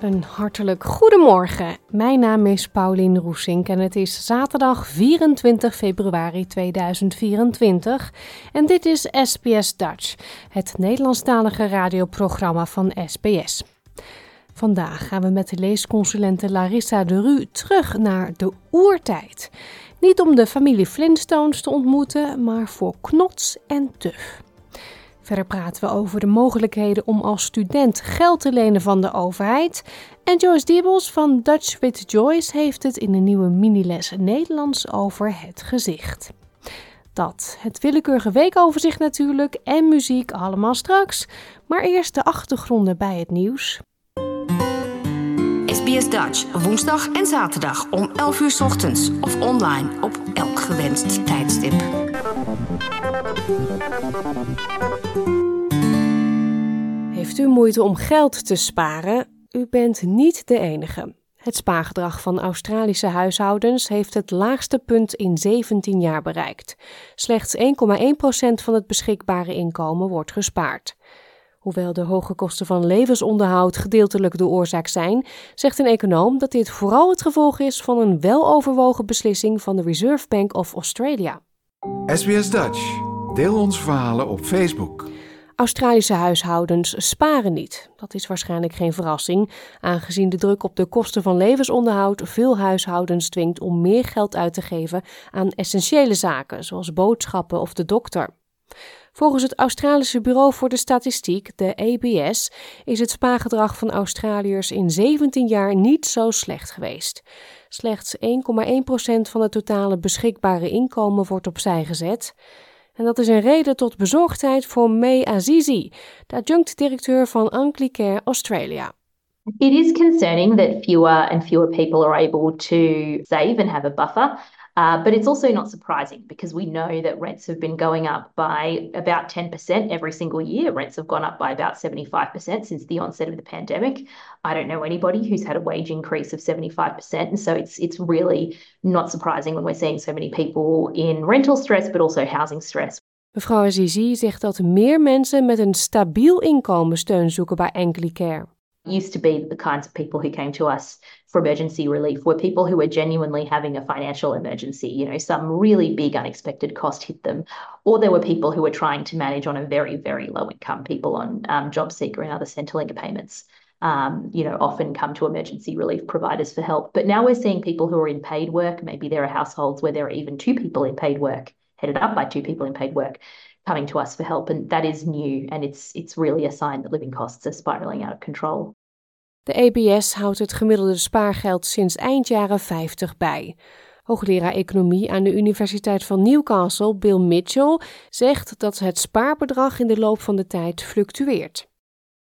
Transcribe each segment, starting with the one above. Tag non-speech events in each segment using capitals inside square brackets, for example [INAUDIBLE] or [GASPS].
Een hartelijk goedemorgen. Mijn naam is Paulien Roesink en het is zaterdag 24 februari 2024 en dit is SBS Dutch, het Nederlandstalige radioprogramma van SBS. Vandaag gaan we met de leesconsulente Larissa de Ru terug naar de oertijd. Niet om de familie Flintstones te ontmoeten, maar voor knots en tuf. Verder praten we over de mogelijkheden om als student geld te lenen van de overheid. En Joyce Diebels van Dutch with Joyce heeft het in een nieuwe miniles Nederlands over het gezicht. Dat, het willekeurige weekoverzicht natuurlijk en muziek allemaal straks. Maar eerst de achtergronden bij het nieuws. SBS Dutch, woensdag en zaterdag om 11 uur ochtends of online op elk gewenst tijdstip. Heeft u moeite om geld te sparen? U bent niet de enige. Het spaargedrag van Australische huishoudens heeft het laagste punt in 17 jaar bereikt. Slechts 1,1% van het beschikbare inkomen wordt gespaard. Hoewel de hoge kosten van levensonderhoud gedeeltelijk de oorzaak zijn, zegt een econoom dat dit vooral het gevolg is van een weloverwogen beslissing van de Reserve Bank of Australia. SBS Dutch. Deel onze verhalen op Facebook. Australische huishoudens sparen niet. Dat is waarschijnlijk geen verrassing, aangezien de druk op de kosten van levensonderhoud veel huishoudens dwingt om meer geld uit te geven aan essentiële zaken, zoals boodschappen of de dokter. Volgens het Australische Bureau voor de Statistiek, de ABS, is het spaargedrag van Australiërs in 17 jaar niet zo slecht geweest. Slechts 1,1% van het totale beschikbare inkomen wordt opzij gezet. En dat is een reden tot bezorgdheid voor May Azizi, de adjunct-directeur van Anglicare Australia. It is concerning that fewer and fewer people are able to save and have a buffer. Uh, but it's also not surprising because we know that rents have been going up by about 10% every single year. Rents have gone up by about 75% since the onset of the pandemic. I don't know anybody who's had a wage increase of 75%. And so it's it's really not surprising when we're seeing so many people in rental stress, but also housing stress. Mevrouw Azizi zegt dat meer mensen met een stabiel inkomen steun zoeken bij Anglicare. Used to be the kinds of people who came to us for emergency relief were people who were genuinely having a financial emergency. You know, some really big unexpected cost hit them, or there were people who were trying to manage on a very, very low income, people on um, job seeker and other Centrelink payments. Um, you know, often come to emergency relief providers for help. But now we're seeing people who are in paid work. Maybe there are households where there are even two people in paid work, headed up by two people in paid work, coming to us for help. And that is new. And it's it's really a sign that living costs are spiraling out of control. De ABS houdt het gemiddelde spaargeld sinds eind jaren 50 bij. Hoogleraar economie aan de Universiteit van Newcastle, Bill Mitchell, zegt dat het spaarbedrag in de loop van de tijd fluctueert.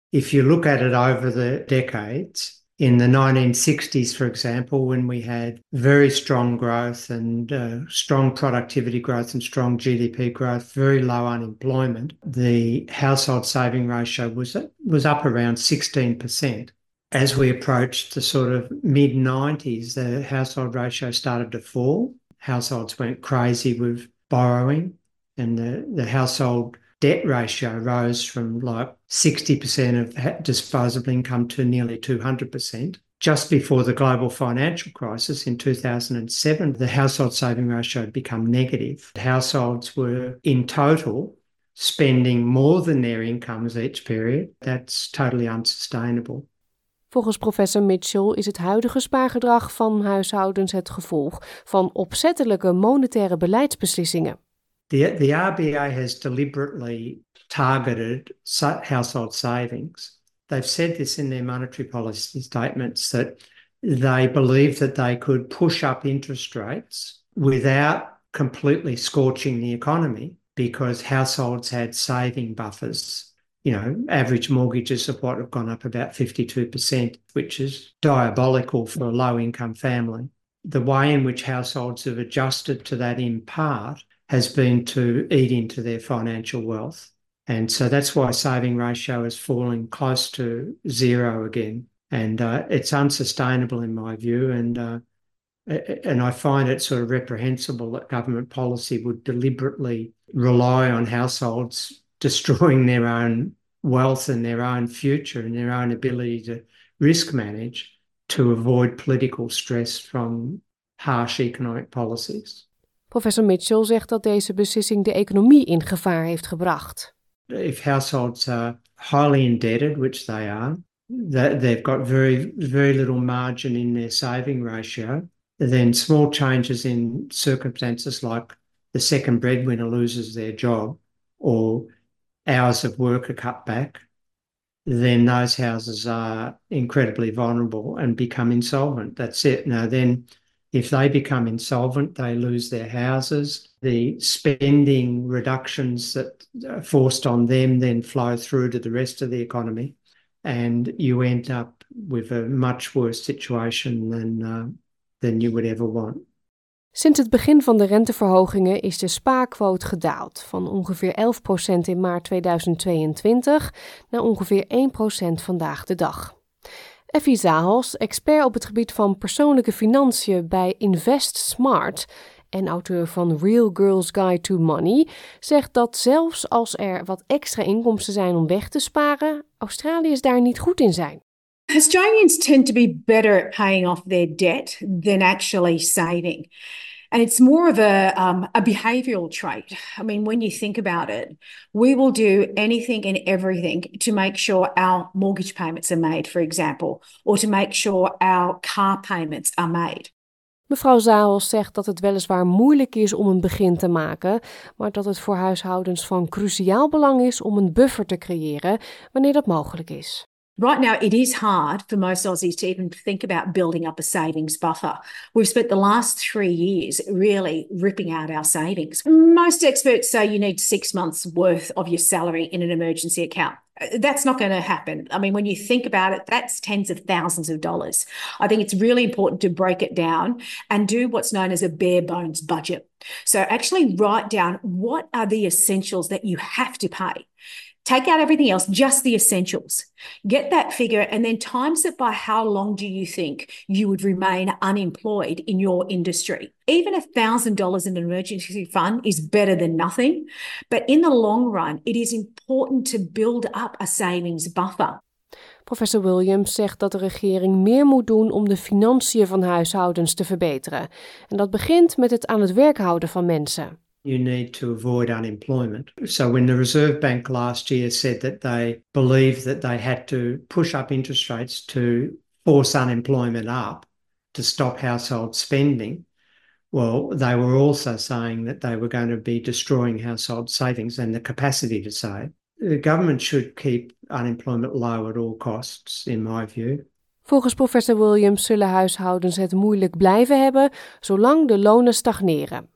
If you look at it over the decades, in the 1960s, for example, when we had very strong growth and uh, strong productivity growth and strong GDP growth, very low unemployment, the household saving ratio was, was up around 16% as we approached the sort of mid 90s, the household ratio started to fall. Households went crazy with borrowing, and the, the household debt ratio rose from like 60% of disposable income to nearly 200%. Just before the global financial crisis in 2007, the household saving ratio had become negative. Households were in total spending more than their incomes each period. That's totally unsustainable. Volgens professor Mitchell is het huidige spaargedrag van huishoudens het gevolg van opzettelijke monetaire beleidsbeslissingen. The, RBA has deliberately targeted household savings they've said this in their monetary policy statements that they believe that they could push up interest rates without completely scorching the economy because households had saving buffers. You know, average mortgages of what have gone up about 52%, which is diabolical for a low income family. The way in which households have adjusted to that in part has been to eat into their financial wealth. And so that's why saving ratio is falling close to zero again. And uh, it's unsustainable in my view. And uh, and I find it sort of reprehensible that government policy would deliberately rely on households destroying their own wealth and their own future and their own ability to risk manage to avoid political stress from harsh economic policies. Professor Mitchell zegt dat deze beslissing de economie in gevaar heeft gebracht. If households are highly indebted, which they are, they've got very very little margin in their saving ratio, then small changes in circumstances like the second breadwinner loses their job or hours of work are cut back, then those houses are incredibly vulnerable and become insolvent. That's it. Now, then, if they become insolvent, they lose their houses. The spending reductions that are forced on them then flow through to the rest of the economy. And you end up with a much worse situation than, uh, than you would ever want. Sinds het begin van de renteverhogingen is de spaarquote gedaald van ongeveer 11% in maart 2022 naar ongeveer 1% vandaag de dag. Effie Zahos, expert op het gebied van persoonlijke financiën bij Invest Smart en auteur van Real Girls Guide to Money, zegt dat zelfs als er wat extra inkomsten zijn om weg te sparen, Australiërs daar niet goed in zijn. Australians tend to be better at paying off their debt than actually saving. And it's more of a, um, a behavioral trait. I mean, when you think about it, we will do anything and everything to make sure our mortgage payments are made, for example, or to make sure our car payments are made. Mevrouw Zaals zegt dat het weliswaar moeilijk is om een begin te maken, maar dat het voor huishoudens van cruciaal belang is om een buffer te creëren wanneer dat mogelijk is. Right now, it is hard for most Aussies to even think about building up a savings buffer. We've spent the last three years really ripping out our savings. Most experts say you need six months' worth of your salary in an emergency account. Uh, that's not going to happen. I mean, when you think about it, that's tens of thousands of dollars. I think it's really important to break it down and do what's known as a bare bones budget. So, actually, write down what are the essentials that you have to pay Take out everything else, just the essentials. Get that figure and then times it by how long do you think you would remain unemployed in your industry? Even a $1,000 in an emergency fund is better than nothing. But in the long run, it is important to build up a savings buffer. Professor Williams zegt dat de regering meer moet doen om de financiën van huishoudens te verbeteren. En dat begint met het aan het werk houden van mensen. You need to avoid unemployment. So when the Reserve Bank last year said that they believed that they had to push up interest rates to force unemployment up to stop household spending, well, they were also saying that they were going to be destroying household savings and the capacity to save. The government should keep unemployment low at all costs, in my view. Volgens professor Williams zullen huishoudens het moeilijk blijven hebben zolang de lonen stagneren.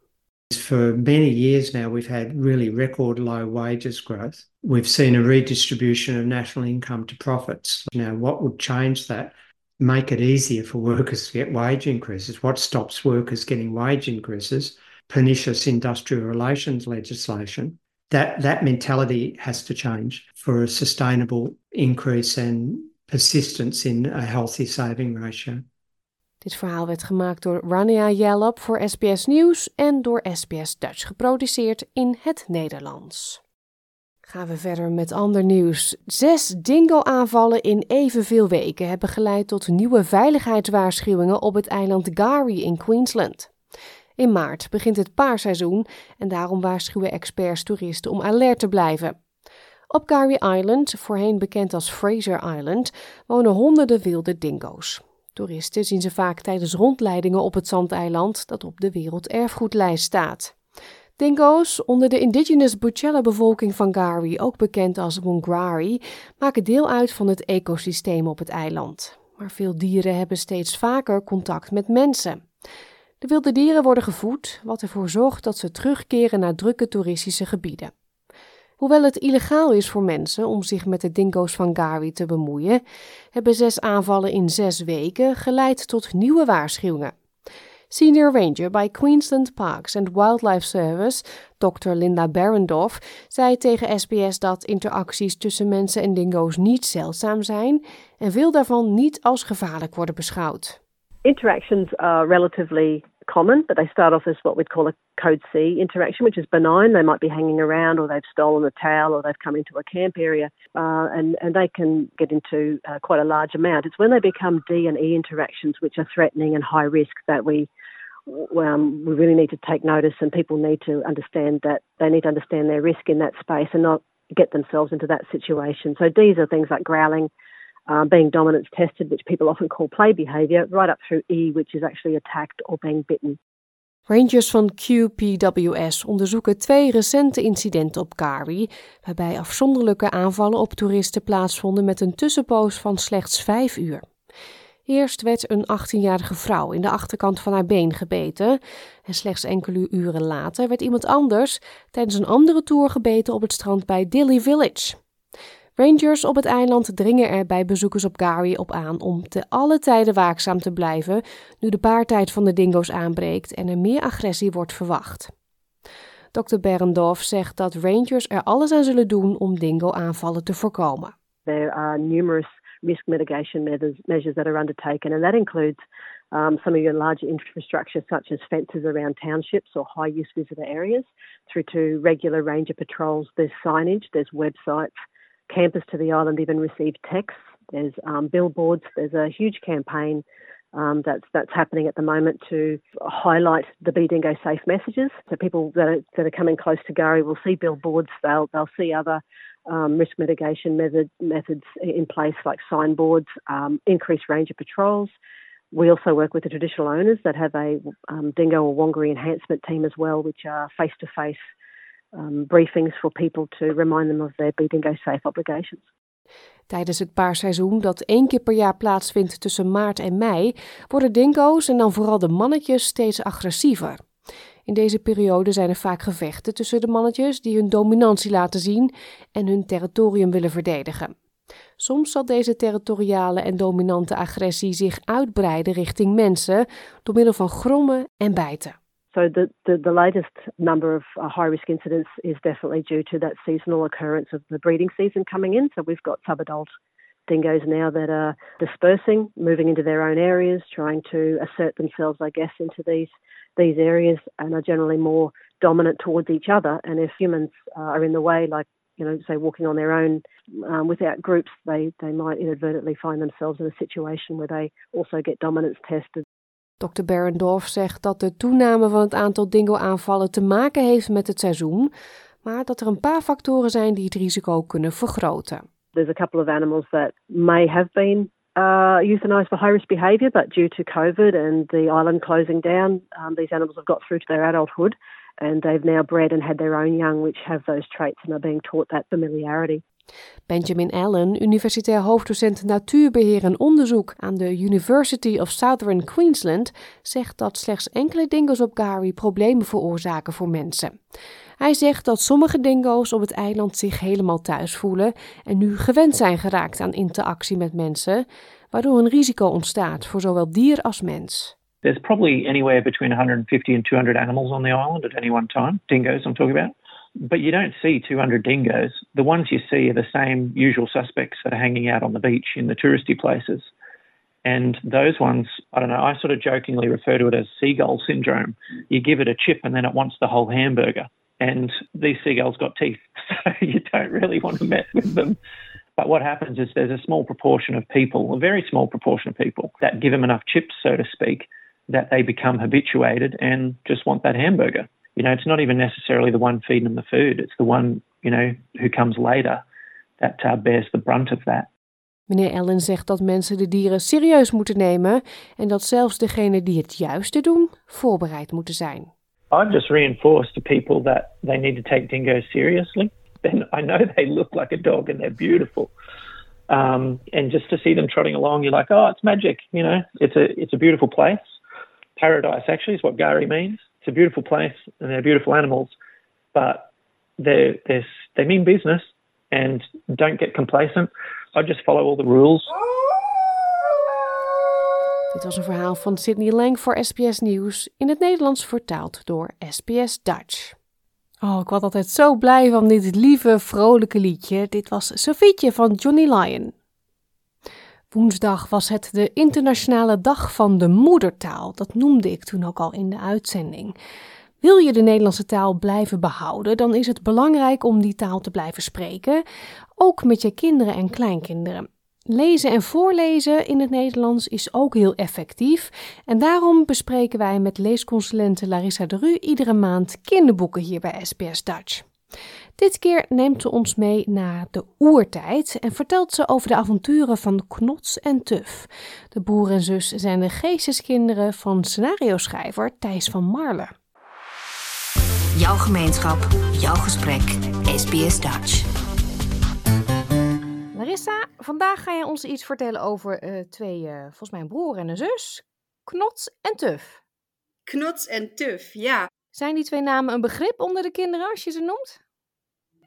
For many years now, we've had really record low wages growth. We've seen a redistribution of national income to profits. Now, what would change that? Make it easier for workers to get wage increases. What stops workers getting wage increases? Pernicious industrial relations legislation. That, that mentality has to change for a sustainable increase and persistence in a healthy saving ratio. Dit verhaal werd gemaakt door Rania Jalab voor SBS Nieuws en door SBS Dutch geproduceerd in het Nederlands. Gaan we verder met ander nieuws. Zes dingo-aanvallen in evenveel weken hebben geleid tot nieuwe veiligheidswaarschuwingen op het eiland Gari in Queensland. In maart begint het paarseizoen en daarom waarschuwen experts toeristen om alert te blijven. Op Gary Island, voorheen bekend als Fraser Island, wonen honderden wilde dingo's. Toeristen zien ze vaak tijdens rondleidingen op het zandeiland dat op de werelderfgoedlijst staat. Dingo's, onder de indigenous Buchella-bevolking van Gari, ook bekend als Wongari, maken deel uit van het ecosysteem op het eiland. Maar veel dieren hebben steeds vaker contact met mensen. De wilde dieren worden gevoed, wat ervoor zorgt dat ze terugkeren naar drukke toeristische gebieden. Hoewel het illegaal is voor mensen om zich met de dingo's van Gari te bemoeien, hebben zes aanvallen in zes weken geleid tot nieuwe waarschuwingen. Senior Ranger bij Queensland Parks and Wildlife Service, Dr. Linda Barendorf, zei tegen SBS dat interacties tussen mensen en dingo's niet zeldzaam zijn en veel daarvan niet als gevaarlijk worden beschouwd. Interactions are relatively common, but they start off as what we'd call a code C interaction, which is benign. They might be hanging around, or they've stolen a towel, or they've come into a camp area, uh, and and they can get into uh, quite a large amount. It's when they become D and E interactions, which are threatening and high risk, that we um, we really need to take notice, and people need to understand that they need to understand their risk in that space and not get themselves into that situation. So D's are things like growling, uh, being dominance tested, which people often call play behaviour, right up through E, which is actually attacked or being bitten. Rangers van QPWS onderzoeken twee recente incidenten op Kari, waarbij afzonderlijke aanvallen op toeristen plaatsvonden met een tussenpoos van slechts vijf uur. Eerst werd een 18-jarige vrouw in de achterkant van haar been gebeten. En slechts enkele uren later werd iemand anders tijdens een andere tour gebeten op het strand bij Dilly Village. Rangers op het eiland dringen er bij bezoekers op Gary op aan om te alle tijden waakzaam te blijven nu de paartijd van de dingo's aanbreekt en er meer agressie wordt verwacht. Dr. Berendorf zegt dat rangers er alles aan zullen doen om dingo-aanvallen te voorkomen. There are numerous risk mitigation measures, that are undertaken, and that includes um, some of your larger infrastructure, such as fences around townships or high use visitor areas, through to regular ranger patrols. There's signage, there's websites. Campers to the island even received texts. There's um, billboards. There's a huge campaign um, that's that's happening at the moment to highlight the Be Dingo safe messages. So people that are, that are coming close to Gari will see billboards. They'll they'll see other um, risk mitigation method, methods in place like signboards, um, increased ranger patrols. We also work with the traditional owners that have a um, dingo or wongari enhancement team as well, which are face to face briefings for people to remind them of their Be Dingo safe obligations. Tijdens het paarseizoen dat één keer per jaar plaatsvindt tussen maart en mei, worden dingo's en dan vooral de mannetjes steeds agressiever. In deze periode zijn er vaak gevechten tussen de mannetjes die hun dominantie laten zien en hun territorium willen verdedigen. Soms zal deze territoriale en dominante agressie zich uitbreiden richting mensen door middel van grommen en bijten. So the, the, the latest number of uh, high risk incidents is definitely due to that seasonal occurrence of the breeding season coming in. So we've got subadult dingoes now that are dispersing, moving into their own areas, trying to assert themselves, I guess, into these these areas and are generally more dominant towards each other. And if humans uh, are in the way, like you know, say walking on their own um, without groups, they they might inadvertently find themselves in a situation where they also get dominance tested. Dr. Berendorf zegt dat de toename van het aantal dingo-aanvallen te maken heeft met het seizoen, maar dat er een paar factoren zijn die het risico kunnen vergroten. There's a couple of animals that may have been uh, euthanized for high risk behaviour, but due to COVID and the island closing down, um, these animals have got through to their adulthood and they've now bred and had their own young which have those traits and are being taught that familiarity. Benjamin Allen, universitair hoofddocent natuurbeheer en onderzoek aan de University of Southern Queensland, zegt dat slechts enkele dingo's op Gary problemen veroorzaken voor mensen. Hij zegt dat sommige dingo's op het eiland zich helemaal thuis voelen en nu gewend zijn geraakt aan interactie met mensen, waardoor een risico ontstaat voor zowel dier als mens. There's probably anywhere between 150 and 200 animals on the island at any one time, dingoes I'm talking about. But you don't see 200 dingoes. The ones you see are the same usual suspects that are hanging out on the beach in the touristy places. And those ones, I don't know, I sort of jokingly refer to it as seagull syndrome. You give it a chip and then it wants the whole hamburger. and these seagulls got teeth, [LAUGHS] so you don't really want to mess with them. But what happens is there's a small proportion of people, a very small proportion of people, that give them enough chips, so to speak, that they become habituated and just want that hamburger. You know, it's not even necessarily the one feeding them the food, it's the one, you know, who comes later that uh, bears the brunt of that. Meneer Ellen zegt dat mensen de dieren serieus moeten nemen en dat zelfs degenen die het juiste doen voorbereid moeten zijn. I've just reinforced to people that they need to take dingoes seriously. Then I know [LAUGHS] they look like a dog and they're beautiful. Um, and just to see them trotting along, you're like, oh, it's magic. You know, it's a it's a beautiful place. Paradise actually is what Gari means. It's a beautiful place and they're beautiful animals, but they they they mean business and don't get complacent. I just follow all the rules. Dit was een verhaal van Sydney Lang voor SBS Nieuws, in het Nederlands vertaald door SBS Dutch. Oh, ik was altijd zo blij van dit lieve, vrolijke liedje. Dit was Sofietje van Johnny Lyon. Woensdag was het de Internationale Dag van de Moedertaal. Dat noemde ik toen ook al in de uitzending. Wil je de Nederlandse taal blijven behouden, dan is het belangrijk om die taal te blijven spreken, ook met je kinderen en kleinkinderen. Lezen en voorlezen in het Nederlands is ook heel effectief. En daarom bespreken wij met leesconsulente Larissa de Ru iedere maand kinderboeken hier bij SBS Dutch. Dit keer neemt ze ons mee naar de oertijd en vertelt ze over de avonturen van Knots en Tuf. De broer en zus zijn de geesteskinderen van scenario-schrijver Thijs van Marle. Jouw gemeenschap, jouw gesprek, SBS Dutch. Larissa, vandaag ga je ons iets vertellen over uh, twee, uh, volgens mij een broer en een zus. Knots en Tuf. Knots en Tuf, ja. Zijn die twee namen een begrip onder de kinderen als je ze noemt?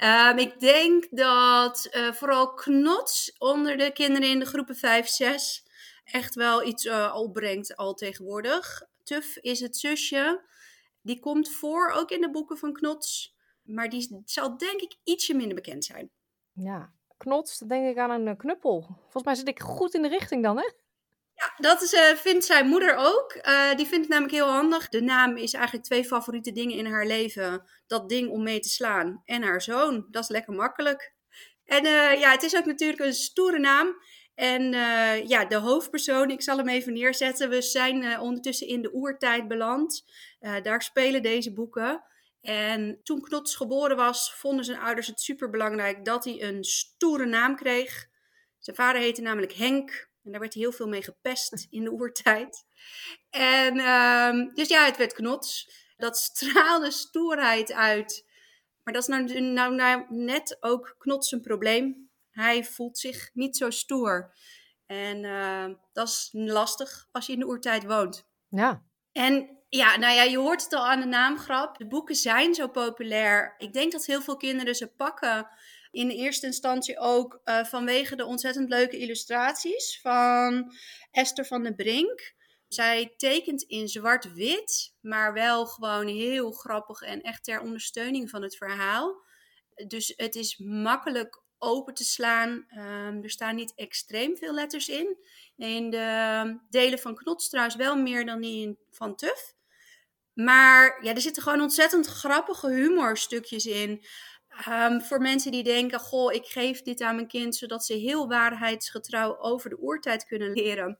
Um, ik denk dat uh, vooral Knots onder de kinderen in de groepen 5, 6 echt wel iets opbrengt al tegenwoordig. Tuf is het zusje. Die komt voor ook in de boeken van Knots. Maar die zal denk ik ietsje minder bekend zijn. Ja, knots, denk ik aan een eh, knuppel. Volgens mij zit ik goed in de richting dan, hè? Ja, dat is, uh, vindt zijn moeder ook. Uh, die vindt het namelijk heel handig. De naam is eigenlijk twee favoriete dingen in haar leven. Dat ding om mee te slaan en haar zoon. Dat is lekker makkelijk. En uh, ja, het is ook natuurlijk een stoere naam. En ja, de hoofdpersoon, ik zal hem even neerzetten. We zijn ondertussen in de oertijd beland. daar spelen deze boeken. En toen Knots geboren was, vonden zijn ouders het superbelangrijk dat hij een stoere naam kreeg. Zijn vader heette namelijk Henk. En daar werd hij heel veel mee gepest [LAUGHS] in de oertijd. En uh, dus ja, het werd Knots. Dat straalde stoerheid uit. Maar dat is nou, nou, nou net ook Knots een probleem. Hij voelt zich niet zo stoer. En uh, dat is lastig als je in de oertijd woont. Ja. En ja, nou ja, je hoort het al aan de naamgrap. De boeken zijn zo populair. Ik denk dat heel veel kinderen ze pakken. In eerste instantie ook uh, vanwege de ontzettend leuke illustraties van Esther van den Brink. Zij tekent in zwart-wit, maar wel gewoon heel grappig en echt ter ondersteuning van het verhaal. Dus het is makkelijk open te slaan. Um, er staan niet extreem veel letters in. In de delen van Knots trouwens wel meer dan die van Tuf. Maar ja, er zitten gewoon ontzettend grappige humorstukjes in. Um, voor mensen die denken, goh, ik geef dit aan mijn kind zodat ze heel waarheidsgetrouw over de oertijd kunnen leren.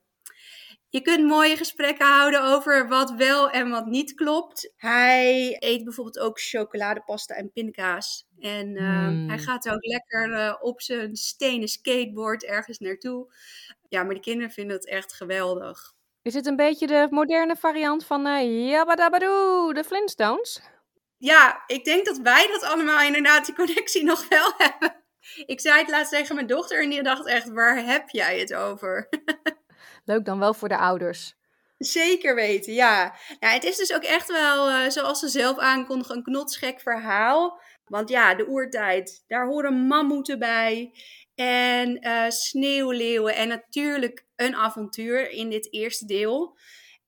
Je kunt mooie gesprekken houden over wat wel en wat niet klopt. Hij eet bijvoorbeeld ook chocoladepasta en pindakaas. En uh, hij gaat ook lekker uh, op zijn stenen skateboard ergens naartoe. Ja, maar de kinderen vinden het echt geweldig. Is het een beetje de moderne variant van uh, Yabadabadoo, de Flintstones? Ja, ik denk dat wij dat allemaal inderdaad die connectie nog wel [LAUGHS] hebben. Ik zei het laatst tegen mijn dochter en die dacht echt, waar heb jij het over? [LAUGHS] Leuk dan wel voor de ouders. Zeker weten, ja. ja het is dus ook echt wel, uh, zoals ze zelf aankondigen, een knotsgek verhaal. Want ja, de oertijd, daar horen mammoeten bij. En uh, sneeuwleeuwen en natuurlijk een avontuur in dit eerste deel.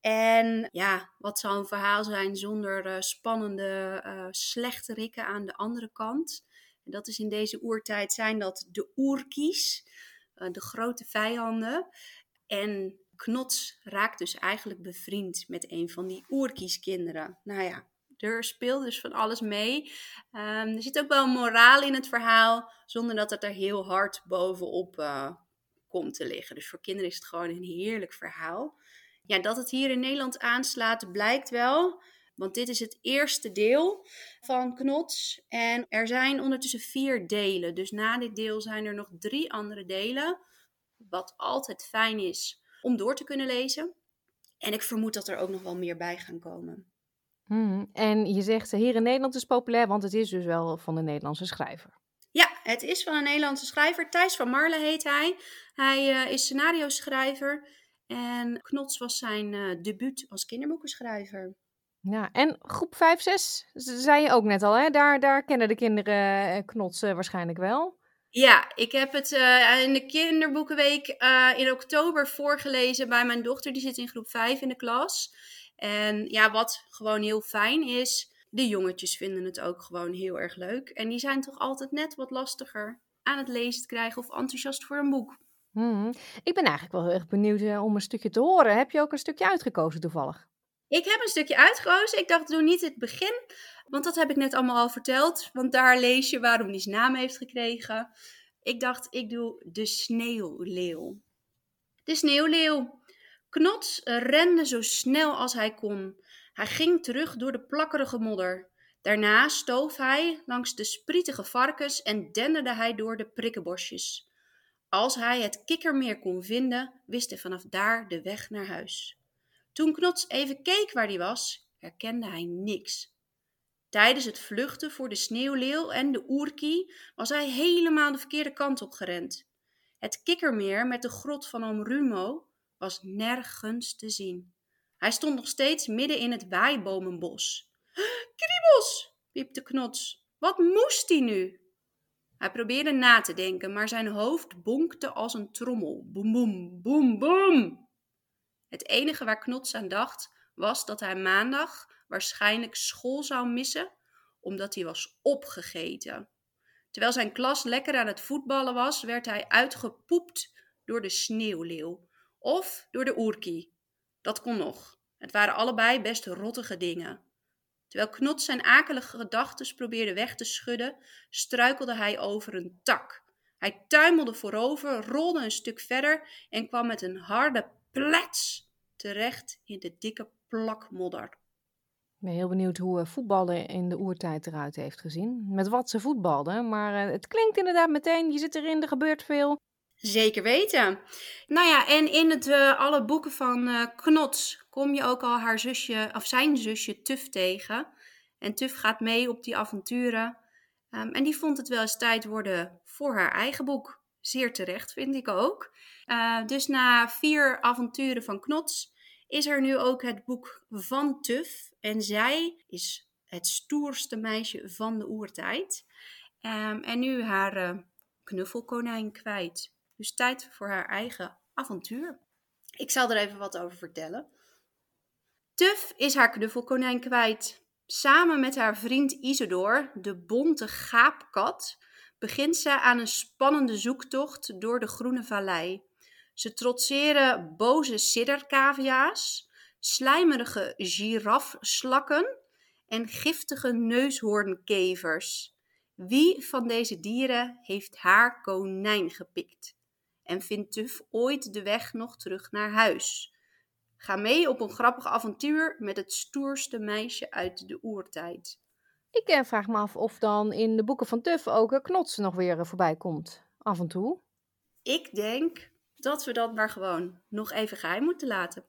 En ja, wat zou een verhaal zijn zonder spannende uh, slechterikken aan de andere kant? En dat is in deze oertijd zijn dat de oerkies, uh, de grote vijanden. En Knots raakt dus eigenlijk bevriend met een van die oerkieskinderen. Nou ja, er speelt dus van alles mee. Um, er zit ook wel moraal in het verhaal, zonder dat het er heel hard bovenop uh, komt te liggen. Dus voor kinderen is het gewoon een heerlijk verhaal. Ja, dat het hier in Nederland aanslaat, blijkt wel. Want dit is het eerste deel van Knots. En er zijn ondertussen vier delen. Dus na dit deel zijn er nog drie andere delen. Wat altijd fijn is om door te kunnen lezen. En ik vermoed dat er ook nog wel meer bij gaan komen. Mhm. En je zegt hier in Nederland is populair, want het is dus wel van een Nederlandse schrijver. Ja, het is van een Nederlandse schrijver. Thijs van Marle heet hij. Hij uh, is scenario-schrijver. En Knots was zijn uh, debuut als kinderboekenschrijver. Ja, en groep 5, 6, zei je ook net al, hè? Daar, daar kennen de kinderen uh, Knots waarschijnlijk wel. Ja, ik heb het uh, in de kinderboekenweek in oktober voorgelezen bij mijn dochter. Die zit in groep 5 in de klas. En ja, wat gewoon heel fijn is, de jongetjes vinden het ook gewoon heel erg leuk. En die zijn toch altijd net wat lastiger aan het lezen te krijgen of enthousiast voor een boek. Hmm. Ik ben eigenlijk wel heel erg benieuwd uh, om een stukje te horen. Heb je ook een stukje uitgekozen toevallig? Ik heb een stukje uitgekozen. Ik dacht, doe niet het begin, want dat heb ik net allemaal al verteld. Want daar lees je waarom die zijn naam heeft gekregen. Ik dacht, ik doe de sneeuwleeuw. De sneeuwleeuw. Knots rende zo snel als hij kon. Hij ging terug door de plakkerige modder. Daarna stoof hij langs de sprietige varkens en denderde hij door de prikkenbosjes. Als hij het kikkermeer kon vinden, wist hij vanaf daar de weg naar huis. Toen Knots even keek waar hij was, herkende hij niks. Tijdens het vluchten voor de sneeuwleeuw en de oerkie was hij helemaal de verkeerde kant op gerend. Het kikkermeer met de grot van oom Rumo was nergens te zien. Hij stond nog steeds midden in het waaibomenbos. [GASPS] Kriebels, piepte Knots. Wat moest hij nu? Hij probeerde na te denken, maar zijn hoofd bonkte als een trommel. Boem, boem, boem, boem. Het enige waar Knots aan dacht, was dat hij maandag waarschijnlijk school zou missen, omdat hij was opgegeten. Terwijl zijn klas lekker aan het voetballen was, werd hij uitgepoept door de sneeuwleeuw of door de oerkie. Dat kon nog. Het waren allebei best rottige dingen. Terwijl Knot zijn akelige gedachten probeerde weg te schudden, struikelde hij over een tak. Hij tuimelde voorover, rolde een stuk verder en kwam met een harde plets terecht in de dikke plak modder. Ik ben heel benieuwd hoe voetballen in de oertijd eruit heeft gezien. Met wat ze voetbalden. Maar uh, het klinkt inderdaad meteen, je zit erin, er gebeurt veel. Zeker weten. Nou ja, en in het, uh, alle boeken van uh, Knots kom je ook al haar zusje, of zijn zusje Tuf tegen. En Tuf gaat mee op die avonturen. Um, en die vond het wel eens tijd worden voor haar eigen boek. Zeer terecht, vind ik ook. Uh, dus na vier avonturen van Knots is er nu ook het boek van Tuf. En zij is het stoerste meisje van de oertijd. Um, en nu haar knuffelkonijn kwijt. Dus tijd voor haar eigen avontuur. Ik zal er even wat over vertellen. Tuf is haar knuffelkonijn kwijt. Samen met haar vriend Isidor, de bonte gaapkat, begint ze aan een spannende zoektocht door de Groene Vallei. Ze trotseren boze siddercavia's, slijmerige girafslakken en giftige neushoornkevers. Wie van deze dieren heeft haar konijn gepikt? En vindt Tuf ooit de weg nog terug naar huis? Ga mee op een grappig avontuur met het stoerste meisje uit de oertijd. Ik eh, vraag me af of dan in de boeken van Tuf ook een knots nog weer voorbij komt. Af en toe. Ik denk dat we dat maar gewoon nog even geheim moeten laten.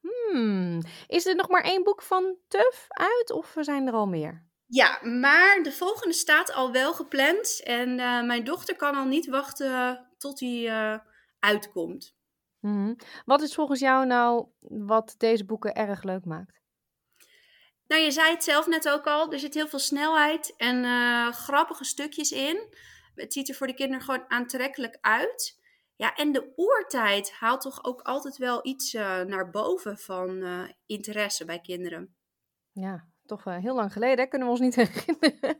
Hmm. Is er nog maar één boek van Tuf uit of zijn er al meer? Ja, maar de volgende staat al wel gepland. En uh, mijn dochter kan al niet wachten tot die uh, uitkomt. Hmm. Wat is volgens jou nou wat deze boeken erg leuk maakt? Nou, je zei het zelf net ook al. Er zit heel veel snelheid en uh, grappige stukjes in. Het ziet er voor de kinderen gewoon aantrekkelijk uit. Ja, en de oertijd haalt toch ook altijd wel iets uh, naar boven van interesse bij kinderen. Ja, toch uh, heel lang geleden, kunnen we ons niet [LAUGHS] herinneren.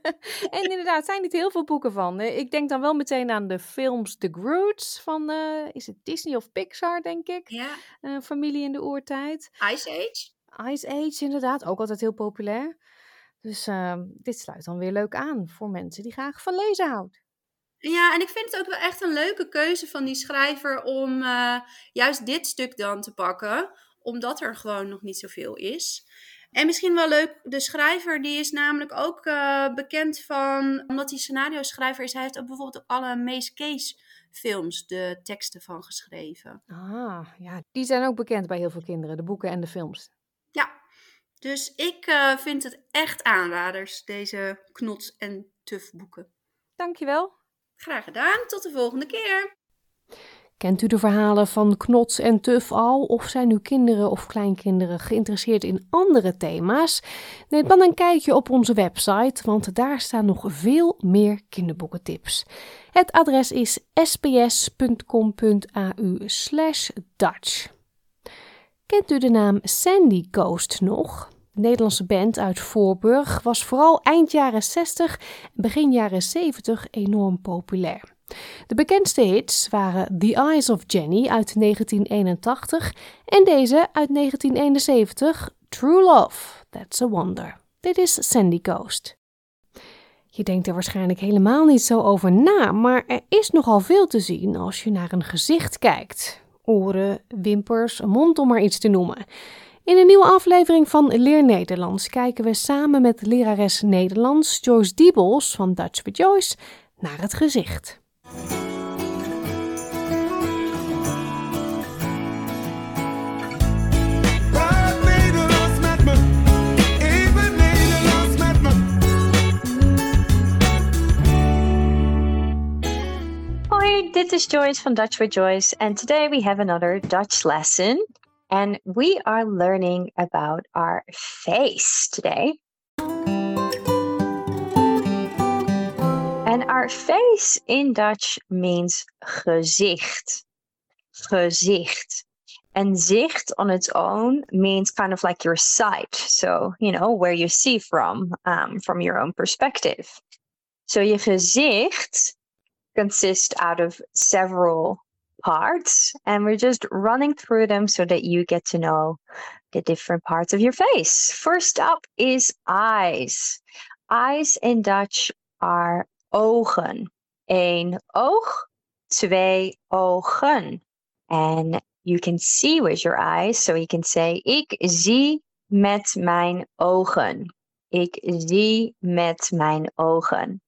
en inderdaad, zijn niet heel veel boeken van. Ik denk dan wel meteen aan de films The Groots van, is het Disney of Pixar, denk ik? Ja. familie in de oertijd. Ice Age. Ice Age, inderdaad, ook altijd heel populair. Dus ehm, dit sluit dan weer leuk aan voor mensen die graag van lezen houden. Ja, en ik vind het ook wel echt een leuke keuze van die schrijver om juist dit stuk dan te pakken, omdat er gewoon nog niet zoveel is. En misschien wel leuk, de schrijver die is namelijk ook uh, bekend van, omdat hij scenario schrijver is, hij heeft ook bijvoorbeeld alle Mace Case films de teksten van geschreven. Ah, ja, die zijn ook bekend bij heel veel kinderen, de boeken en de films. Ja, Dus ik uh, vind het echt aanraders, deze knots- en tuf boeken. Dankjewel. Graag gedaan, tot de volgende keer. Kent u de verhalen van Knots en Tuf al? Of zijn uw kinderen of kleinkinderen geïnteresseerd in andere thema's? Neem dan een kijkje op onze website, want daar staan nog veel meer kinderboekentips. Het adres is sps.com.au/dutch. Kent u de naam Sandy Coast nog? De Nederlandse band uit Voorburg was vooral eind jaren 60 en begin jaren 70 enorm populair. De bekendste hits waren The Eyes of Jenny uit 1981 en deze uit 1971, True Love, That's a Wonder. Dit is Sandy Coast. Je denkt er waarschijnlijk helemaal niet zo over na, maar er is nogal veel te zien als je naar een gezicht kijkt. Oren, wimpers, mond om maar iets te noemen. In een nieuwe aflevering van Leer Nederlands kijken we samen met lerares Nederlands Joyce Diebels van Dutch with Joyce naar het gezicht. This is Joyce from Dutch with Joyce, and today we have another Dutch lesson. And we are learning about our face today. And our face in Dutch means gezicht. Gezicht. And zicht on its own means kind of like your sight. So, you know, where you see from, um, from your own perspective. So je gezicht consists out of several parts and we're just running through them so that you get to know the different parts of your face. First up is eyes. Eyes in Dutch are ogen. Eén oog, twee ogen. And you can see with your eyes, so you can say ik zie met mijn ogen. Ik zie met mijn ogen.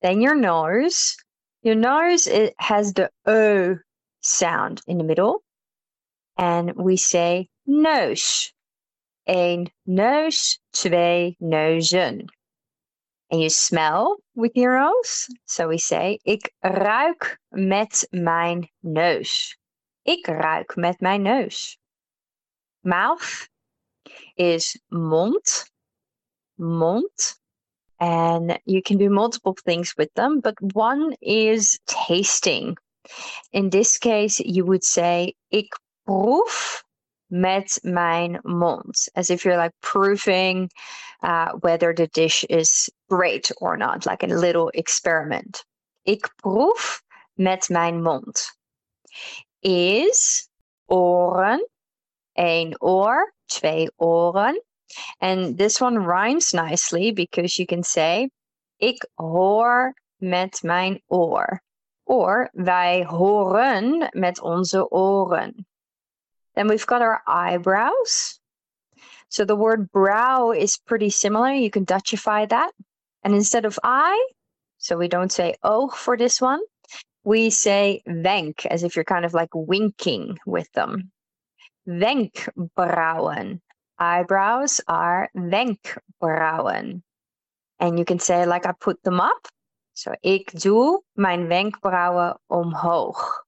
Then your nose. Your nose has the o sound in the middle. And we say neus. Een neus, twee neuzen. You smell with your nose. So we say, ik ruik met mijn neus. Ik ruik met mijn neus. Mouth is mond. Mond. And you can do multiple things with them, but one is tasting. In this case, you would say, ik proef met mijn mond, as if you're like proofing uh, whether the dish is great or not, like a little experiment. Ik proef met mijn mond. Is oren, één oor, twee oren. And this one rhymes nicely because you can say, ik hoor met mijn oor. Or wij horen met onze oren. Then we've got our eyebrows. So the word brow is pretty similar. You can Dutchify that. And instead of I, so we don't say oh for this one, we say wenk, as if you're kind of like winking with them. Wenkbrauwen. Eyebrows are wenkbrauwen. And you can say, like, I put them up. So, ik doe mijn wenkbrauwen omhoog.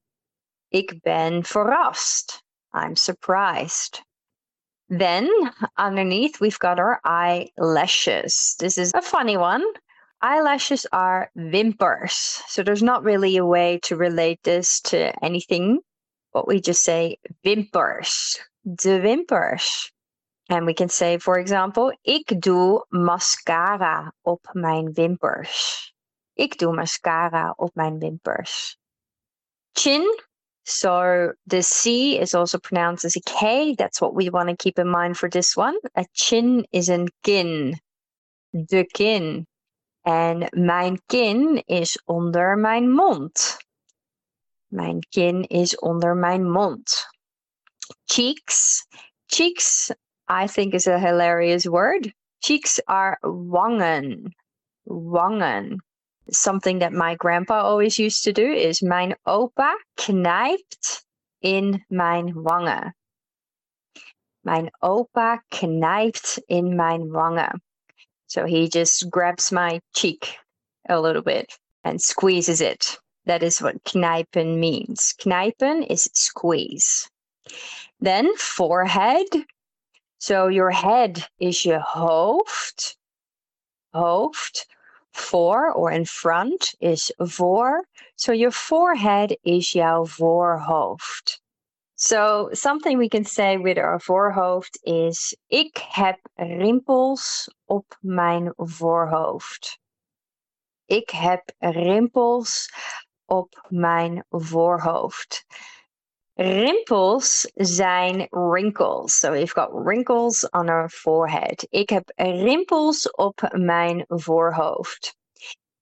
Ik ben verrast. I'm surprised. Then underneath, we've got our eyelashes. This is a funny one. Eyelashes are wimpers. So there's not really a way to relate this to anything, but we just say wimpers. De wimpers. And we can say, for example, ik doe mascara op mijn wimpers. Ik doe mascara op mijn wimpers. Chin so the C is also pronounced as a K. That's what we want to keep in mind for this one. A chin is een kin. De kin. En mijn kin is onder mijn mond. Mijn kin is onder mijn mond. Cheeks. Cheeks, I think, is a hilarious word. Cheeks are wangen. Wangen something that my grandpa always used to do is mijn opa knijpt in mijn wangen. Mijn opa knijpt in mijn wangen. So he just grabs my cheek a little bit and squeezes it. That is what knijpen means. Knijpen is squeeze. Then forehead. So your head is je hoofd. Hoofd. For or in front is voor. So your forehead is jouw voorhoofd. So something we can say with our voorhoofd is ik heb rimpels op mijn voorhoofd. Ik heb rimpels op mijn voorhoofd. Rimpels zijn wrinkles. So we've got wrinkles on our forehead. Ik heb rimpels op mijn voorhoofd.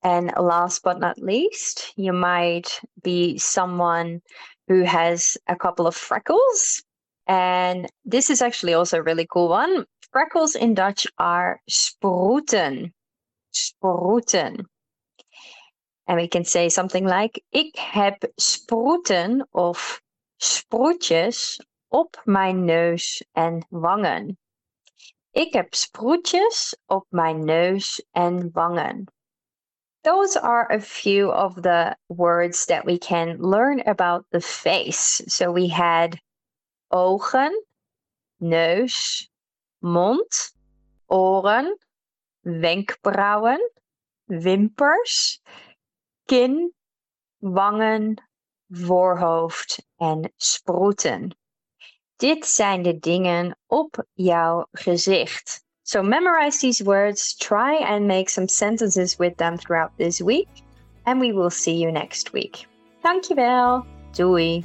And last but not least, you might be someone who has a couple of freckles. And this is actually also a really cool one. Freckles in Dutch are sproeten. Sproeten. And we can say something like: Ik heb sproeten of sproetjes op mijn neus en wangen. Ik heb sproetjes op mijn neus en wangen. Those are a few of the words that we can learn about the face. So we had ogen, neus, mond, oren, wenkbrauwen, wimpers, kin, wangen, voorhoofd en sproeten. Dit zijn de dingen op jouw gezicht. So memorize these words, try and make some sentences with them throughout this week, and we will see you next week. Dankjewel. Doei.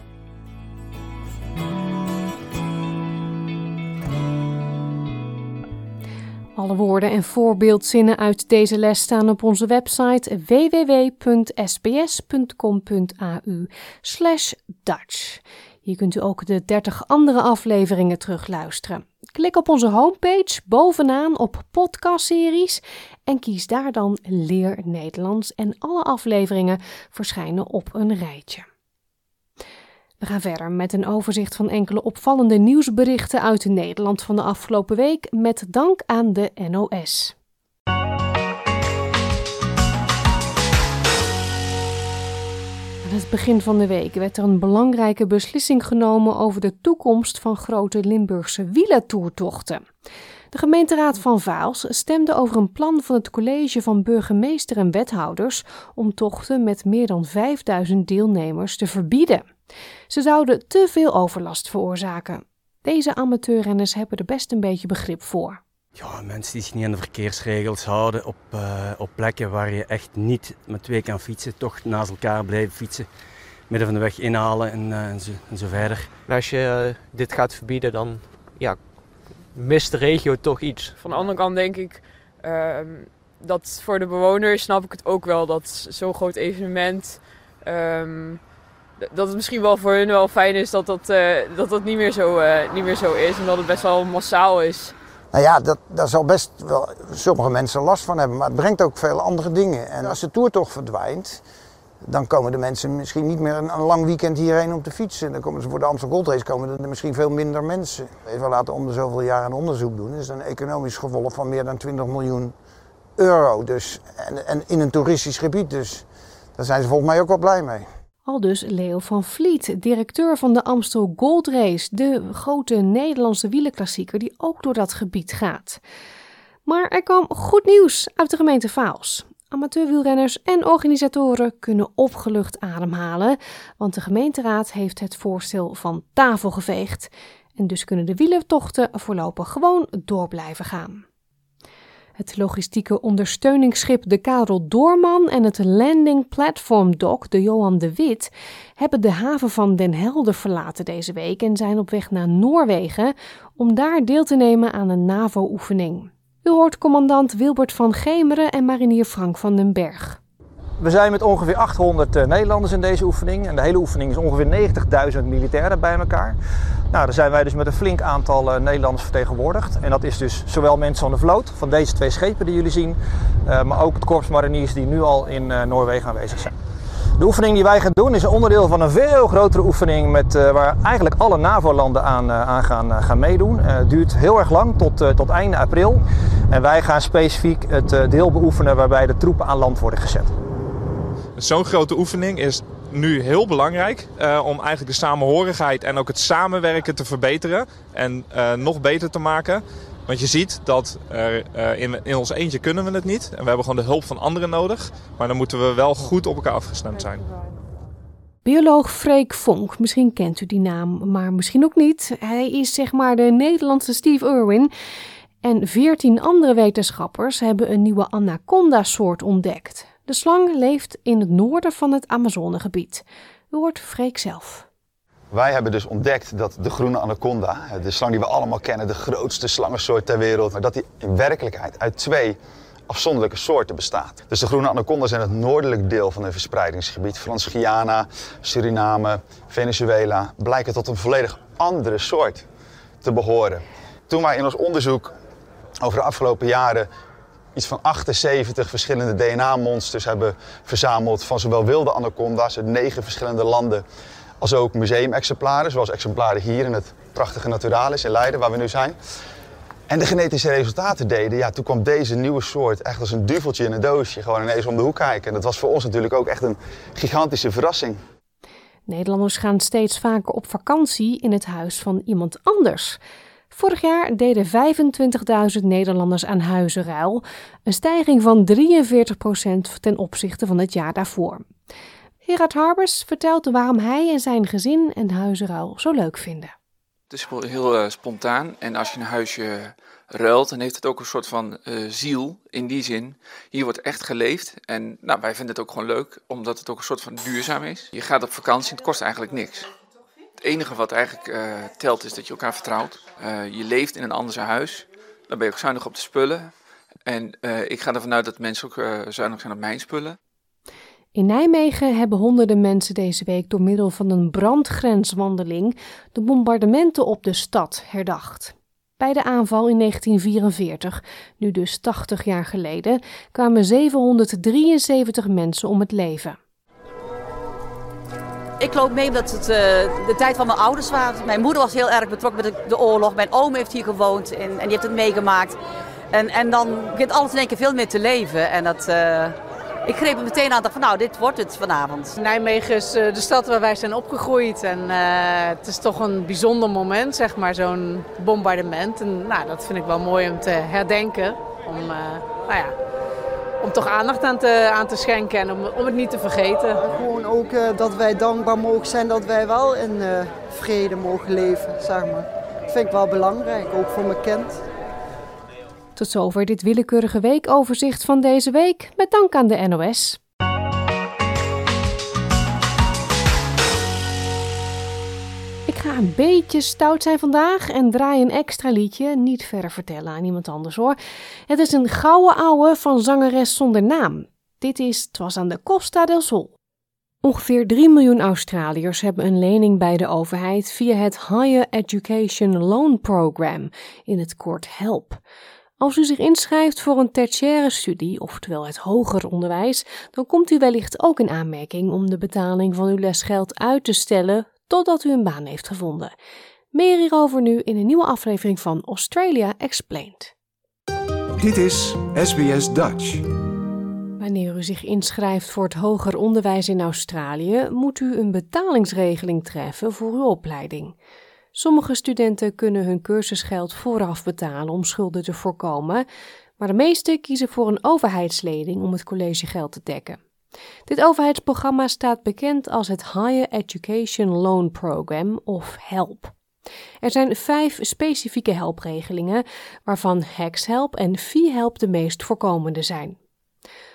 Alle woorden en voorbeeldzinnen uit deze les staan op onze website www.sbs.com.au Dutch. Hier kunt u ook de 30 andere afleveringen terugluisteren. Klik op onze homepage bovenaan op podcastseries en kies daar dan Leer Nederlands en alle afleveringen verschijnen op een rijtje. We gaan verder met een overzicht van enkele opvallende nieuwsberichten uit Nederland van de afgelopen week met dank aan de NOS. Aan het begin van de week werd er een belangrijke beslissing genomen over de toekomst van grote Limburgse wielertoertochten. De gemeenteraad van Vaals stemde over een plan van het college van burgemeester en wethouders om tochten met meer dan 5000 deelnemers te verbieden. Ze zouden te veel overlast veroorzaken. Deze amateurrenners hebben er best een beetje begrip voor. Ja, mensen die zich niet aan de verkeersregels houden op, uh, op plekken waar je echt niet met twee kan fietsen, toch naast elkaar blijven fietsen, midden van de weg inhalen en, uh, en, zo, en zo, verder. als je uh, dit gaat verbieden, dan ja, mist de regio toch iets. Van de andere kant denk ik ehm, dat voor de bewoners snap ik het ook wel dat zo'n groot evenement. Um, dat het misschien wel voor hun wel fijn is dat dat, dat, dat niet, meer zo, niet meer zo is. Omdat het best wel massaal is. Nou ja, dat, daar zal best wel sommige mensen last van hebben. Maar het brengt ook veel andere dingen. En als de toer toch verdwijnt, dan komen de mensen misschien niet meer een, een lang weekend hierheen om te fietsen. Dan komen ze voor de Amsterdam Gold Race komen er misschien veel minder mensen. Even laten om de zoveel jaar een onderzoek doen. Dat is een economisch gevolg van meer dan 20 miljoen euro. Dus, en, en in een toeristisch gebied. Dus daar zijn ze volgens mij ook wel blij mee. Al dus Leo van Vliet, directeur van de Amstel Gold Race, de grote Nederlandse wielerklassieker die ook door dat gebied gaat. Maar er kwam goed nieuws uit de gemeente Vaals. Amateurwielrenners en organisatoren kunnen opgelucht ademhalen, want de gemeenteraad heeft het voorstel van tafel geveegd. En dus kunnen de wielertochten voorlopig gewoon door blijven gaan. Het logistieke ondersteuningsschip de Karel Doorman en het landing platform dock de Johan de Wit hebben de haven van Den Helder verlaten deze week en zijn op weg naar Noorwegen om daar deel te nemen aan een NAVO-oefening. U hoort commandant Wilbert van Gemeren en marinier Frank van den Berg. We zijn met ongeveer 800 uh, Nederlanders in deze oefening. En de hele oefening is ongeveer 90.000 militairen bij elkaar. Nou, daar zijn wij dus met een flink aantal uh, Nederlanders vertegenwoordigd. En dat is dus zowel mensen van de vloot, van deze twee schepen die jullie zien, uh, maar ook het korps mariniers die nu al in Noorwegen aanwezig zijn. De oefening die wij gaan doen is een onderdeel van een veel grotere oefening met, waar eigenlijk alle NAVO-landen aan, aan gaan, gaan meedoen. Het duurt heel erg lang, tot, tot einde april. En wij gaan specifiek het deel beoefenen waarbij de troepen aan land worden gezet. Zo'n grote oefening is nu heel belangrijk om eigenlijk de samenhorigheid en ook het samenwerken te verbeteren en nog beter te maken. Want je ziet dat uh, in, in ons eentje kunnen we het niet. En we hebben gewoon de hulp van anderen nodig. Maar dan moeten we wel goed op elkaar afgestemd zijn. Bioloog Freek Vonk, misschien kent u die naam, maar misschien ook niet. Hij is zeg maar de Nederlandse Steve Irwin. En veertien andere wetenschappers hebben een nieuwe anaconda-soort ontdekt. De slang leeft in het noorden van het Amazonegebied. U hoort Freek zelf. Wij hebben dus ontdekt dat de groene anaconda, de slang die we allemaal kennen, de grootste slangensoort ter wereld, maar dat die in werkelijkheid uit twee afzonderlijke soorten bestaat. Dus de groene anaconda zijn het noordelijk deel van het verspreidingsgebied. Frans-Guyana, Suriname, Venezuela blijken tot een volledig andere soort te behoren. Toen wij in ons onderzoek over de afgelopen jaren iets van 78 verschillende DNA-monsters hebben verzameld van zowel wilde anaconda's uit negen verschillende landen als ook museumexemplaren, zoals exemplaren hier in het prachtige Naturalis in Leiden, waar we nu zijn. En de genetische resultaten deden, ja, toen kwam deze nieuwe soort echt als een duveltje in een doosje gewoon ineens om de hoek kijken. En dat was voor ons natuurlijk ook echt een gigantische verrassing. Nederlanders gaan steeds vaker op vakantie in het huis van iemand anders. Vorig jaar deden 25.000 Nederlanders aan huizenruil, een stijging van 43% ten opzichte van het jaar daarvoor. Gerard Harbers vertelt waarom hij en zijn gezin een huizenruil zo leuk vinden. Het is wel heel uh, spontaan en als je een huisje ruilt, dan heeft het ook een soort van uh, ziel. In die zin, hier wordt echt geleefd. En nou, wij vinden het ook gewoon leuk, omdat het ook een soort van duurzaam is. Je gaat op vakantie het kost eigenlijk niks. Het enige wat eigenlijk uh, telt is dat je elkaar vertrouwt. je leeft in een ander huis. Dan ben je ook zuinig op de spullen. En ik ga ervan uit dat mensen ook zuinig zijn op mijn spullen. In Nijmegen hebben honderden mensen deze week door middel van een brandgrenswandeling de bombardementen op de stad herdacht. Bij de aanval in 1944, nu dus 80 jaar geleden, kwamen 773 mensen om het leven. Ik loop mee omdat het uh, de tijd van mijn ouders was. Mijn moeder was heel erg betrokken met de, oorlog. Mijn oom heeft hier gewoond en, en die heeft het meegemaakt. En, en dan begint alles in één keer veel meer te leven. En dat, uh, ik greep het meteen aan van nou, dit wordt het vanavond. Nijmegen is eh, de stad waar wij zijn opgegroeid. En het is toch een bijzonder moment, zeg maar, zo'n bombardement. En nou, dat vind ik wel mooi om te herdenken. Om, nou ja, om toch aandacht aan te, aan te schenken en om, om het niet te vergeten. Gewoon ook uh, dat wij dankbaar mogen zijn dat wij wel in vrede mogen leven, zeg maar. Dat vind ik wel belangrijk, ook voor mijn kind. Tot zover dit willekeurige weekoverzicht van deze week, met dank aan de NOS. Een beetje stout zijn vandaag en draai een extra liedje, niet verder vertellen aan iemand anders hoor. Het is een gouden ouwe van zangeres zonder naam. Dit is Het was aan de Costa del Sol. Ongeveer 3 miljoen Australiërs hebben een lening bij de overheid via het Higher Education Loan Program, in het kort HELP. Als u zich inschrijft voor een tertiaire studie, oftewel het hoger onderwijs, dan komt u wellicht ook in aanmerking om de betaling van uw lesgeld uit te stellen totdat u een baan heeft gevonden. Meer hierover nu in een nieuwe aflevering van Australia Explained. Dit is SBS Dutch. Wanneer u zich inschrijft voor het hoger onderwijs in Australië, moet u een betalingsregeling treffen voor uw opleiding. Sommige studenten kunnen hun cursusgeld vooraf betalen om schulden te voorkomen, maar de meeste kiezen voor een overheidslening om het collegegeld te dekken. Dit overheidsprogramma staat bekend als het Higher Education Loan Program of HELP. Er zijn vijf specifieke helpregelingen, waarvan HEX-help en Fee-help de meest voorkomende zijn.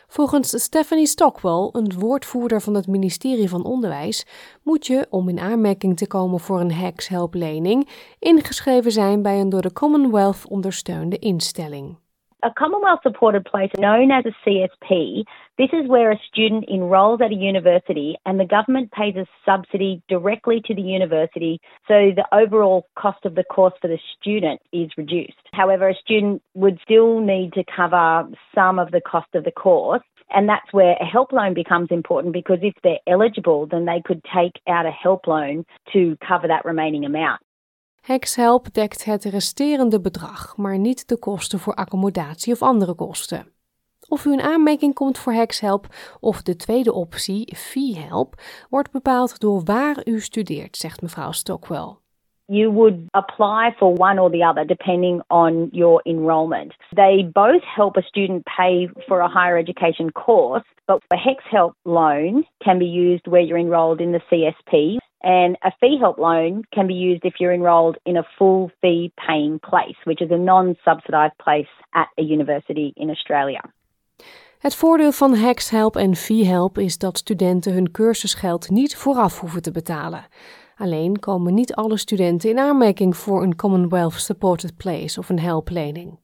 Volgens Stephanie Stockwell, een woordvoerder van het ministerie van Onderwijs, moet je, om in aanmerking te komen voor een HEX-helplening, ingeschreven zijn bij een door de Commonwealth ondersteunde instelling. A Commonwealth supported place known as a CSP, this is where a student enrolls at a university and the government pays a subsidy directly to the university so the overall cost of the course for the student is reduced. However, a student would still need to cover some of the cost of the course And that's where a help loan becomes important because if they're eligible, then they could take out a help loan to cover that remaining amount. HexHelp dekt het resterende bedrag, maar niet de kosten voor accommodatie of andere kosten. Of u in aanmerking komt voor HexHelp of de tweede optie, FeeHelp, wordt bepaald door waar u studeert, zegt mevrouw Stockwell. You would apply for one or the other depending on your enrolment. They both help a student pay for a higher education course, but a HexHelp loan can be used where you're enrolled in the CSP, and a fee help loan can be used if you're enrolled in a full fee paying place, which is a non subsidised place at a university in Australia. Het voordeel van HexHelp en FeeHelp is dat studenten hun cursusgeld niet vooraf hoeven te betalen. Alleen komen niet alle studenten in aanmerking voor een Commonwealth Supported Place of een helplening.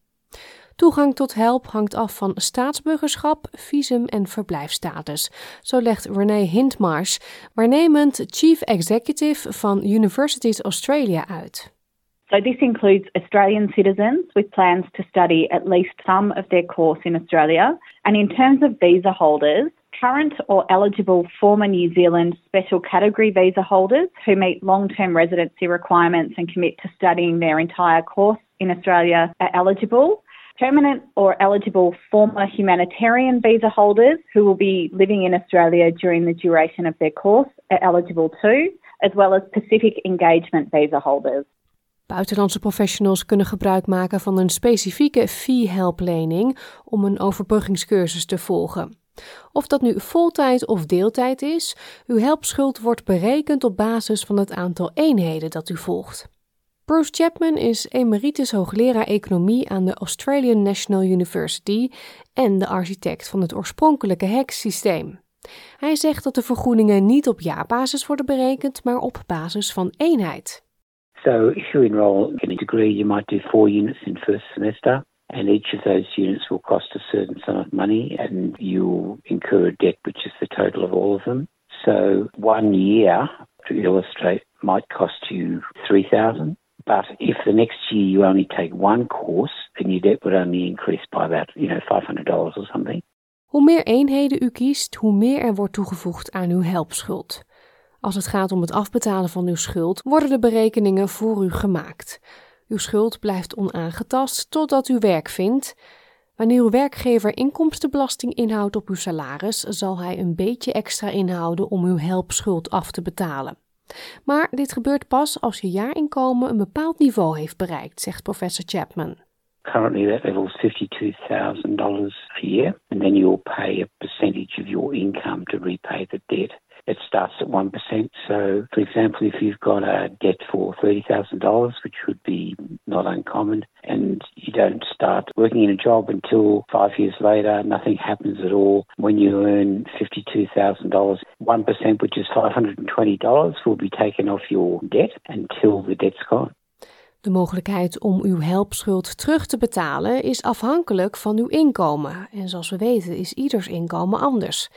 Toegang tot help hangt af van staatsburgerschap, visum en verblijfsstatus, zo legt Renee Hintmarsh, waarnemend Chief Executive van Universities Australia uit. So, this includes Australian citizens with plans to study at least some of their course in Australia. And in terms of visa holders, current or eligible former New Zealand special category visa holders who meet long term residency requirements and commit to studying their entire course in Australia are eligible. Permanent or eligible former humanitarian visa holders who will be living in Australia during the duration of their course are eligible too, as well as Pacific engagement visa holders. Buitenlandse professionals kunnen gebruik maken van een specifieke fee-helplening om een overbruggingscursus te volgen. Of dat nu voltijd of deeltijd is, uw helpschuld wordt berekend op basis van het aantal eenheden dat u volgt. Bruce Chapman is emeritus hoogleraar economie aan de Australian National University en de architect van het oorspronkelijke HEX-systeem. Hij zegt dat de vergoedingen niet op jaarbasis worden berekend, maar op basis van eenheid. So if you enroll in a degree, you might do four units in first semester, and each of those units will cost a certain sum of money, and you'll incur a debt which is the total of all of them. So one year, to illustrate, might cost you three thousand. But if the next year you only take one course, then your debt would only increase by about, you know, or something. Hoe meer eenheden u kiest, hoe meer er wordt toegevoegd aan uw helpschuld. Als het gaat om het afbetalen van uw schuld, worden de berekeningen voor u gemaakt. Uw schuld blijft onaangetast totdat u werk vindt. Wanneer uw werkgever inkomstenbelasting inhoudt op uw salaris, zal hij een beetje extra inhouden om uw helpschuld af te betalen. Maar dit gebeurt pas als je jaarinkomen een bepaald niveau heeft bereikt, zegt professor Chapman. Currently, that level is $52,000 a year, and then you'll pay a percentage of your income to repay the debt. It starts at 1%. So, for example, if you've got a debt for $30,000, which would be not uncommon, and you don't start working in a job until five years later, nothing happens at all. When you earn $52,000, 1%, which is $520, will be taken off your debt until the debt's gone. De mogelijkheid om uw helpschuld terug te betalen is afhankelijk van uw inkomen. En zoals we weten is ieders inkomen anders.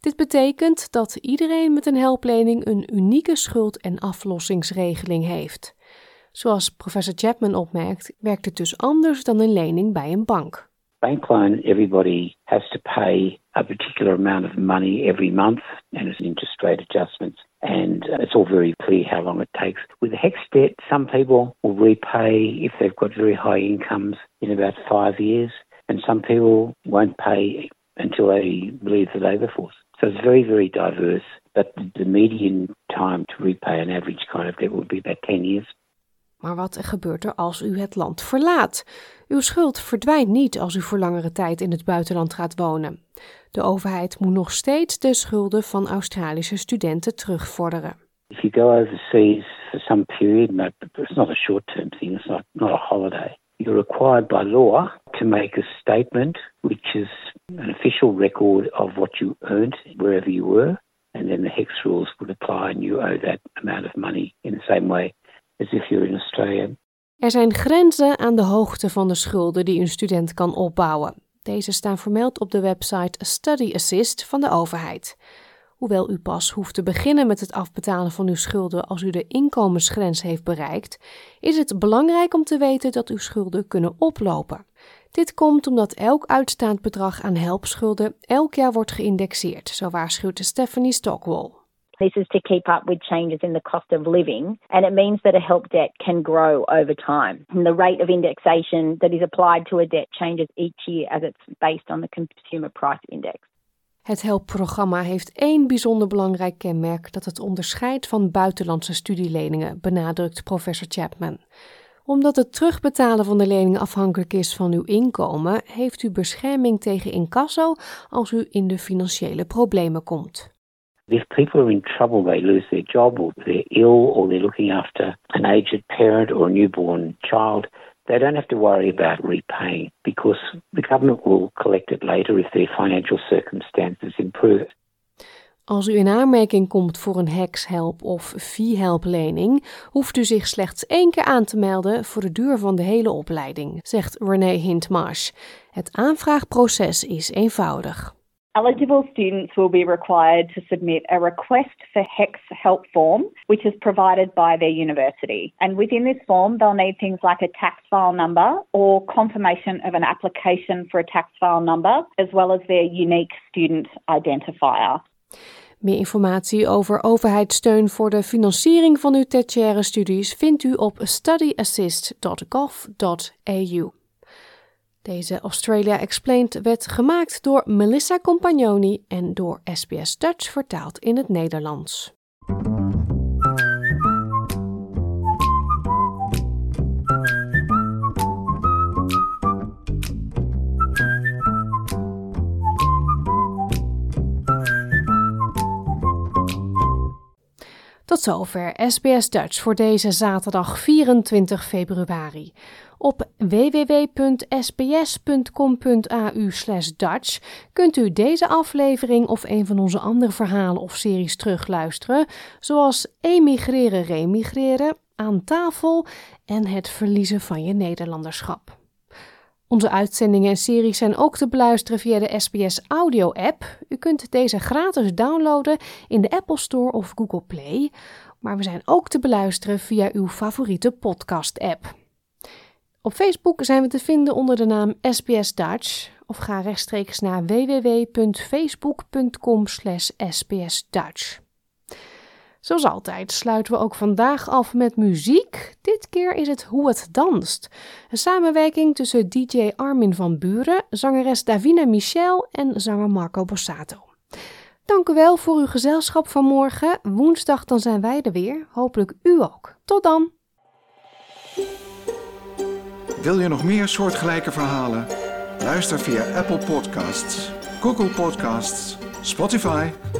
Dit betekent dat iedereen met een helplening een unieke schuld- en aflossingsregeling heeft. Zoals professor Chapman opmerkt, werkt het dus anders dan een lening bij een bank. Bank loan, everybody has to pay a particular amount of money every month, and there's interest rate adjustments, and it's all very clear how long it takes. With HEX debt, some people will repay if they've got very high incomes in about five years, and some people won't pay until they leave the labour force. So it's very, very diverse. But the median time to repay an average kind of debt would be about 10 years. Maar wat gebeurt er als u het land verlaat? Uw schuld verdwijnt niet als u voor langere tijd in het buitenland gaat wonen. De overheid moet nog steeds de schulden van Australische studenten terugvorderen. If you go overseas for some period, it's not a short-term thing, it's not, not a holiday. You're required by law to make a statement, which is an official record of what you earned wherever you were, and then the HEX rules would apply and you owe that amount of money in the same way as if you're in Australia. Er zijn grenzen aan de hoogte van de schulden die een student kan opbouwen. Deze staan vermeld op de website Study Assist van de overheid. Hoewel u pas hoeft te beginnen met het afbetalen van uw schulden als u de inkomensgrens heeft bereikt, is het belangrijk om te weten dat uw schulden kunnen oplopen. Dit komt omdat elk uitstaand bedrag aan helpschulden elk jaar wordt geïndexeerd, zo waarschuwt Stephanie Stockwell. This is to keep up with changes in the cost of living, and it means that a help debt can grow over time. The rate of indexation that is applied to a debt changes each year as it's based on the Consumer Price Index. Het helpprogramma heeft één bijzonder belangrijk kenmerk dat het onderscheidt van buitenlandse studieleningen, benadrukt professor Chapman. Omdat het terugbetalen van de lening afhankelijk is van uw inkomen, heeft u bescherming tegen incasso als u in de financiële problemen komt. If people are in trouble, they lose their job, or they're ill, or they're looking after an aged parent or a newborn child, they don't have to worry about repaying because the government will collect it later if their financial circumstances improve. Als u in aanmerking komt voor een HEX-help of fee-help-lening, hoeft u zich slechts één keer aan te melden voor de duur van de hele opleiding, zegt René Hintmarsh. Het aanvraagproces is eenvoudig. Eligible students will be required to submit a request for HEX help form, which is provided by their university. And within this form, they'll need things like a tax file number or confirmation of an application for a tax file number, as well as their unique student identifier. Meer informatie over overheidssteun voor de financiering van uw tertiaire studies vindt u op studyassist.gov.au. Deze Australia Explained werd gemaakt door Melissa Compagnoni en door SBS Dutch vertaald in het Nederlands. Tot zover SBS Dutch voor deze zaterdag 24 februari. Op www.sbs.com.au Dutch kunt u deze aflevering of een van onze andere verhalen of series terugluisteren, zoals Emigreren, Remigreren, Aan tafel en Het verliezen van je Nederlanderschap. Onze uitzendingen en series zijn ook te beluisteren via de SBS Audio app. U kunt deze gratis downloaden in de Apple Store of Google Play. Maar we zijn ook te beluisteren via uw favoriete podcast app. Op Facebook zijn we te vinden onder de naam SBS Dutch of ga rechtstreeks naar www.facebook.com/sbsdutch. Zoals altijd sluiten we ook vandaag af met muziek. Dit keer is het Hoe het danst. Een samenwerking tussen DJ Armin van Buren, zangeres Davina Michel en zanger Marco Bossato. Dank u wel voor uw gezelschap vanmorgen. Woensdag dan zijn wij er weer. Hopelijk u ook. Tot dan. Wil je nog meer soortgelijke verhalen? Luister via Apple Podcasts, Google Podcasts, Spotify